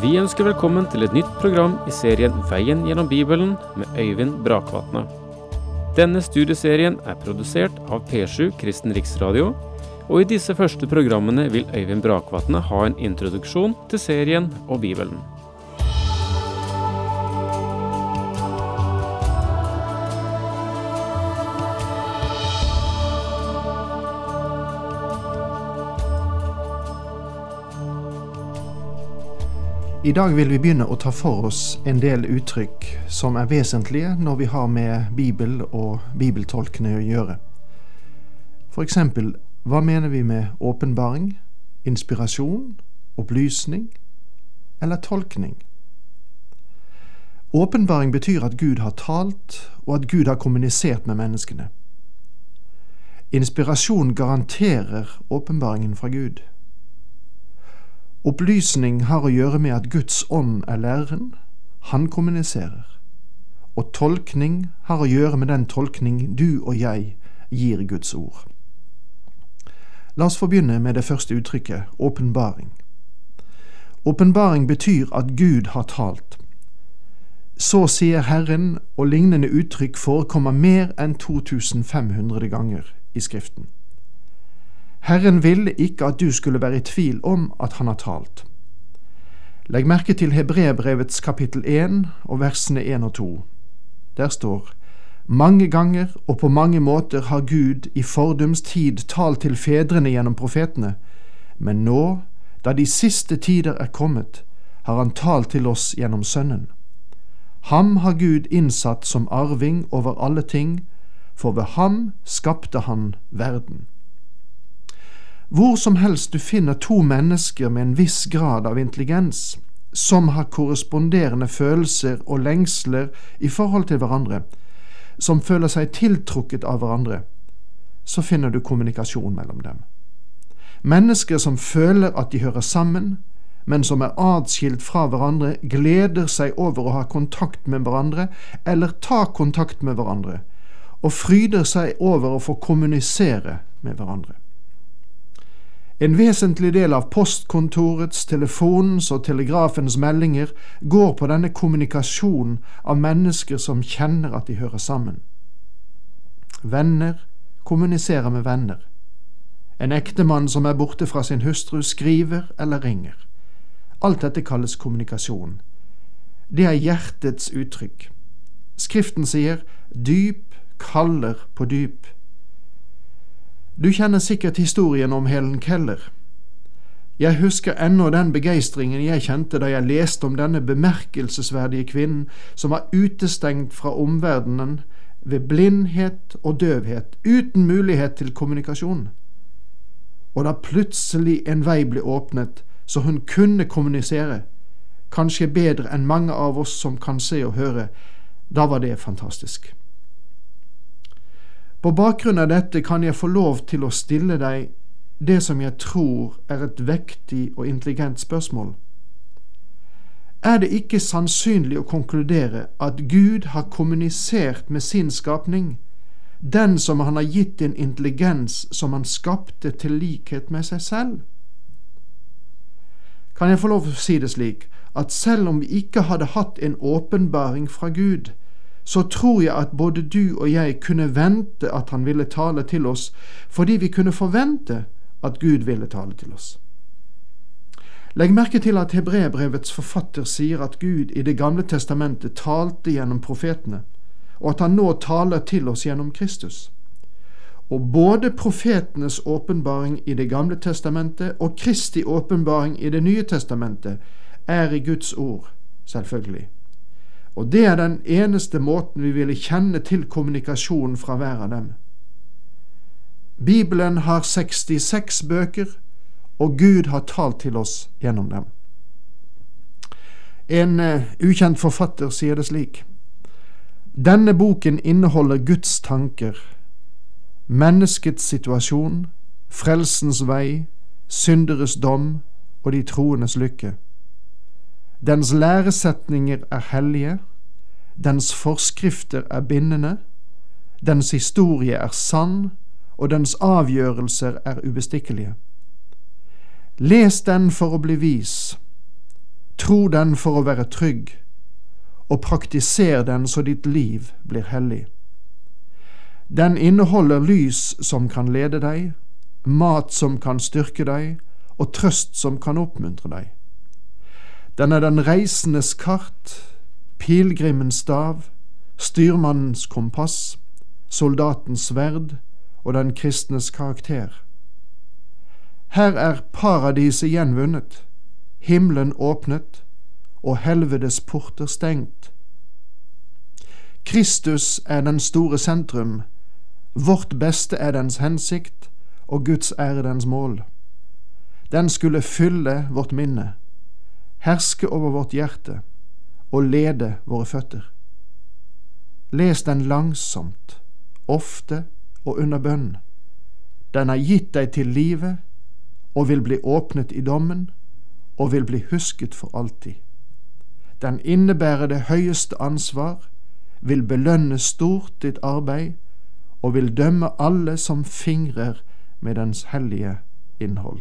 Vi ønsker velkommen til et nytt program i serien Veien gjennom Bibelen med Øyvind Brakvatne. Denne studieserien er produsert av P7 Kristen Riksradio, og i disse første programmene vil Øyvind Brakvatne ha en introduksjon til serien og Bibelen. I dag vil vi begynne å ta for oss en del uttrykk som er vesentlige når vi har med Bibel og bibeltolkene å gjøre. For eksempel, hva mener vi med åpenbaring, inspirasjon, opplysning eller tolkning? Åpenbaring betyr at Gud har talt, og at Gud har kommunisert med menneskene. Inspirasjon garanterer åpenbaringen fra Gud. Opplysning har å gjøre med at Guds ånd er læreren, han kommuniserer. Og tolkning har å gjøre med den tolkning du og jeg gir Guds ord. La oss få begynne med det første uttrykket, åpenbaring. Åpenbaring betyr at Gud har talt. Så sier Herren, og lignende uttrykk forekommer mer enn 2500 ganger i Skriften. Herren ville ikke at du skulle være i tvil om at han har talt. Legg merke til Hebrebrevets kapittel 1 og versene 1 og 2. Der står mange ganger og på mange måter har Gud i fordums tid talt til fedrene gjennom profetene, men nå, da de siste tider er kommet, har han talt til oss gjennom Sønnen. Ham har Gud innsatt som arving over alle ting, for ved ham skapte han verden. Hvor som helst du finner to mennesker med en viss grad av intelligens, som har korresponderende følelser og lengsler i forhold til hverandre, som føler seg tiltrukket av hverandre, så finner du kommunikasjon mellom dem. Mennesker som føler at de hører sammen, men som er atskilt fra hverandre, gleder seg over å ha kontakt med hverandre eller ta kontakt med hverandre, og fryder seg over å få kommunisere med hverandre. En vesentlig del av postkontorets, telefonens og telegrafens meldinger går på denne kommunikasjonen av mennesker som kjenner at de hører sammen. Venner kommuniserer med venner. En ektemann som er borte fra sin hustru, skriver eller ringer. Alt dette kalles kommunikasjon. Det er hjertets uttrykk. Skriften sier dyp kaller på dyp. Du kjenner sikkert historien om Helen Keller. Jeg husker ennå den begeistringen jeg kjente da jeg leste om denne bemerkelsesverdige kvinnen som var utestengt fra omverdenen ved blindhet og døvhet, uten mulighet til kommunikasjon. Og da plutselig en vei ble åpnet så hun kunne kommunisere, kanskje bedre enn mange av oss som kan se og høre, da var det fantastisk. På bakgrunn av dette kan jeg få lov til å stille deg det som jeg tror er et vektig og intelligent spørsmål. Er det ikke sannsynlig å konkludere at Gud har kommunisert med sin skapning, den som han har gitt en intelligens som han skapte til likhet med seg selv? Kan jeg få lov til å si det slik at selv om vi ikke hadde hatt en åpenbaring fra Gud, så tror jeg at både du og jeg kunne vente at han ville tale til oss, fordi vi kunne forvente at Gud ville tale til oss. Legg merke til at Hebrebrevets forfatter sier at Gud i Det gamle testamentet talte gjennom profetene, og at han nå taler til oss gjennom Kristus. Og både profetenes åpenbaring i Det gamle testamentet og Kristi åpenbaring i Det nye testamentet er i Guds ord, selvfølgelig. Og det er den eneste måten vi ville kjenne til kommunikasjon fra hver av dem. Bibelen har 66 bøker, og Gud har talt til oss gjennom dem. En uh, ukjent forfatter sier det slik. Denne boken inneholder Guds tanker, menneskets situasjon, frelsens vei, synderes dom og de troendes lykke. Dens læresetninger er hellige, dens forskrifter er bindende, dens historie er sann, og dens avgjørelser er ubestikkelige. Les den for å bli vis. Tro den for å være trygg, og praktiser den så ditt liv blir hellig. Den inneholder lys som kan lede deg, mat som kan styrke deg, og trøst som kan oppmuntre deg. Den er den reisendes kart, pilegrimens stav, styrmannens kompass, soldatens sverd og den kristnes karakter. Her er paradiset gjenvunnet, himmelen åpnet og helvedes porter stengt. Kristus er den store sentrum, vårt beste er dens hensikt, og Guds ære dens mål. Den skulle fylle vårt minne, herske over vårt hjerte og lede våre føtter. Les den langsomt, ofte og under bønn. Den er gitt deg til livet og vil bli åpnet i dommen og vil bli husket for alltid. Den innebærer det høyeste ansvar, vil belønne stort ditt arbeid og vil dømme alle som fingrer med dens hellige innhold.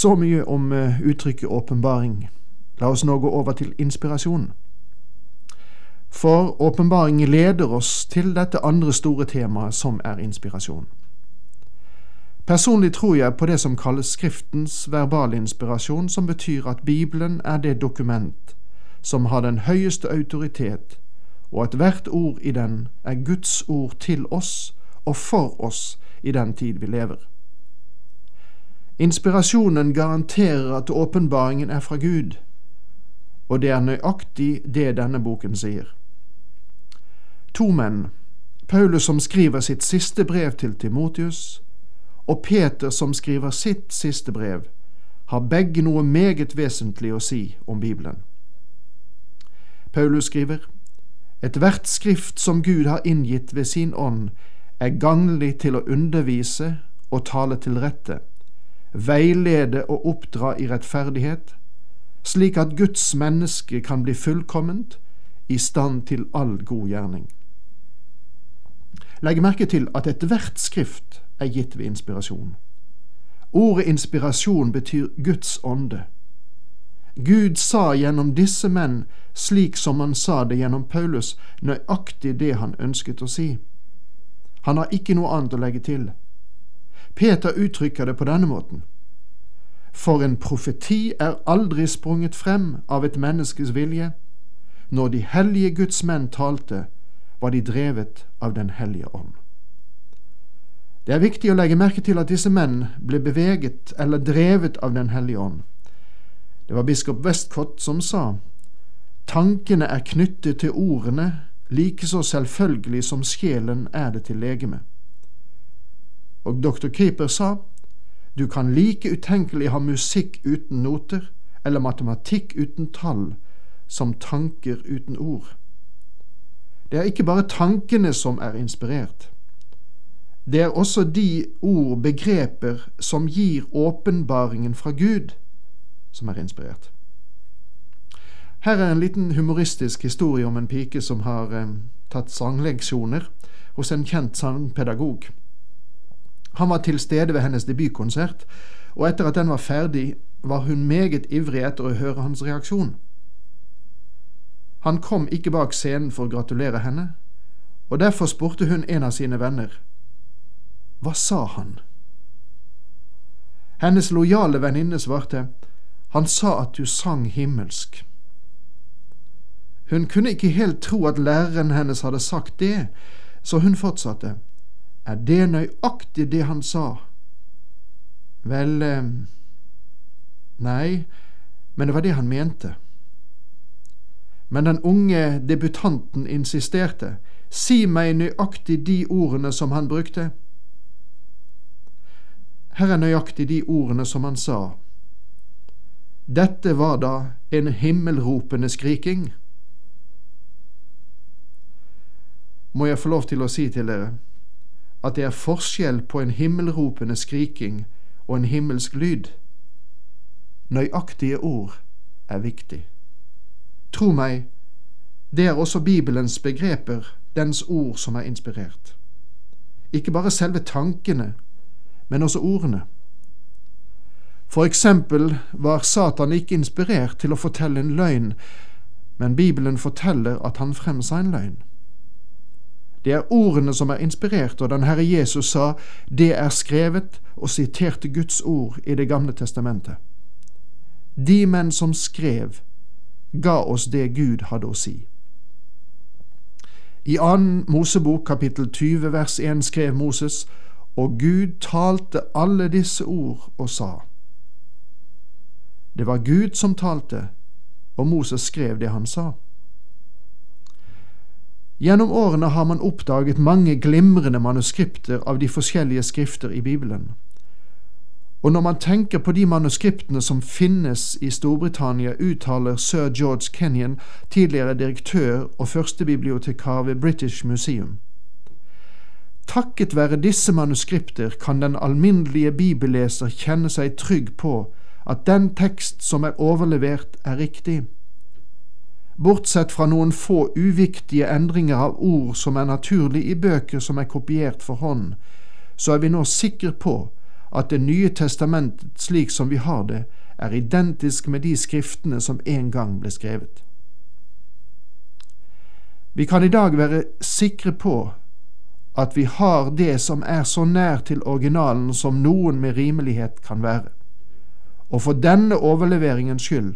Så mye om eh, uttrykket åpenbaring. La oss nå gå over til inspirasjon. For åpenbaring leder oss til dette andre store temaet, som er inspirasjon. Personlig tror jeg på det som kalles Skriftens verbale inspirasjon, som betyr at Bibelen er det dokument som har den høyeste autoritet, og at hvert ord i den er Guds ord til oss og for oss i den tid vi lever. Inspirasjonen garanterer at åpenbaringen er fra Gud, og det er nøyaktig det denne boken sier. To menn, Paulus som skriver sitt siste brev til Timotius, og Peter som skriver sitt siste brev, har begge noe meget vesentlig å si om Bibelen. Paulus skriver, Ethvert skrift som Gud har inngitt ved sin ånd, er gagnlig til å undervise og tale til rette veilede og oppdra i rettferdighet, slik at Guds menneske kan bli fullkomment, i stand til all god gjerning. Legg merke til at ethvert skrift er gitt ved inspirasjon. Ordet inspirasjon betyr Guds ånde. Gud sa gjennom disse menn, slik som han sa det gjennom Paulus, nøyaktig det han ønsket å si. Han har ikke noe annet å legge til. Peter uttrykker det på denne måten. For en profeti er aldri sprunget frem av et menneskes vilje. Når de hellige Guds menn talte, var de drevet av Den hellige ånd. Det er viktig å legge merke til at disse menn ble beveget eller drevet av Den hellige ånd. Det var biskop Westcott som sa tankene er knyttet til ordene like så selvfølgelig som sjelen er det til legeme. Og dr. Keeper sa du kan like utenkelig ha musikk uten noter eller matematikk uten tall som tanker uten ord. Det er ikke bare tankene som er inspirert. Det er også de ord, begreper, som gir åpenbaringen fra Gud, som er inspirert. Her er en liten humoristisk historie om en pike som har eh, tatt sangleksjoner hos en kjent sangpedagog. Han var til stede ved hennes debutkonsert, og etter at den var ferdig, var hun meget ivrig etter å høre hans reaksjon. Han kom ikke bak scenen for å gratulere henne, og derfor spurte hun en av sine venner. Hva sa han? Hennes lojale venninne svarte, Han sa at du sang himmelsk. Hun kunne ikke helt tro at læreren hennes hadde sagt det, så hun fortsatte. Er det nøyaktig det han sa? Vel eh, Nei, men det var det han mente. Men den unge debutanten insisterte. Si meg nøyaktig de ordene som han brukte. Her er nøyaktig de ordene som han sa. Dette var da en himmelropende skriking. Må jeg få lov til å si til dere at det er forskjell på en himmelropende skriking og en himmelsk lyd. Nøyaktige ord er viktig. Tro meg, det er også Bibelens begreper, dens ord, som er inspirert. Ikke bare selve tankene, men også ordene. For eksempel var Satan ikke inspirert til å fortelle en løgn, men Bibelen forteller at han fremsa en løgn. Det er ordene som er inspirert, og den Herre Jesus sa det er skrevet og siterte Guds ord i Det gamle testamentet. De menn som skrev, ga oss det Gud hadde å si. I annen Mosebok kapittel 20 vers 1 skrev Moses, og Gud talte alle disse ord og sa. Det var Gud som talte, og Moses skrev det han sa. Gjennom årene har man oppdaget mange glimrende manuskripter av de forskjellige skrifter i Bibelen. Og når man tenker på de manuskriptene som finnes i Storbritannia, uttaler sir George Kenyon, tidligere direktør og førstebibliotekar ved British Museum. Takket være disse manuskripter kan den alminnelige bibelleser kjenne seg trygg på at den tekst som er overlevert, er riktig. Bortsett fra noen få uviktige endringer av ord som er naturlig i bøker som er kopiert for hånd, så er vi nå sikre på at Det nye testamentet slik som vi har det, er identisk med de skriftene som en gang ble skrevet. Vi kan i dag være sikre på at vi har det som er så nær til originalen som noen med rimelighet kan være. Og for denne overleveringens skyld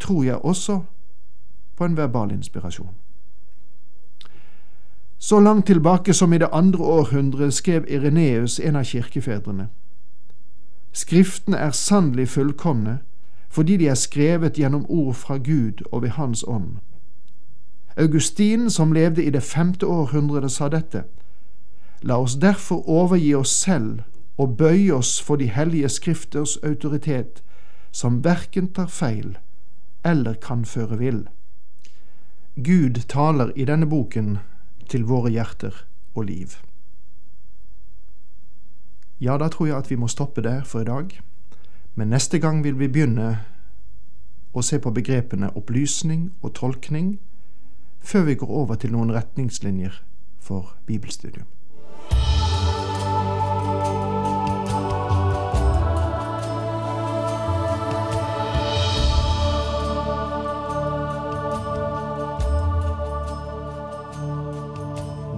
tror jeg også på en verbal inspirasjon. Så langt tilbake som i det andre århundret skrev Ireneus, en av kirkefedrene. Skriftene er sannelig fullkomne fordi de er skrevet gjennom ord fra Gud og ved Hans ånd. Augustin, som levde i det femte århundret, sa dette. La oss derfor overgi oss selv og bøye oss for de hellige skrifters autoritet, som verken tar feil eller kan føre vill. Gud taler i denne boken til våre hjerter og liv. Ja, da tror jeg at vi må stoppe der for i dag. Men neste gang vil vi begynne å se på begrepene opplysning og tolkning, før vi går over til noen retningslinjer for bibelstudium.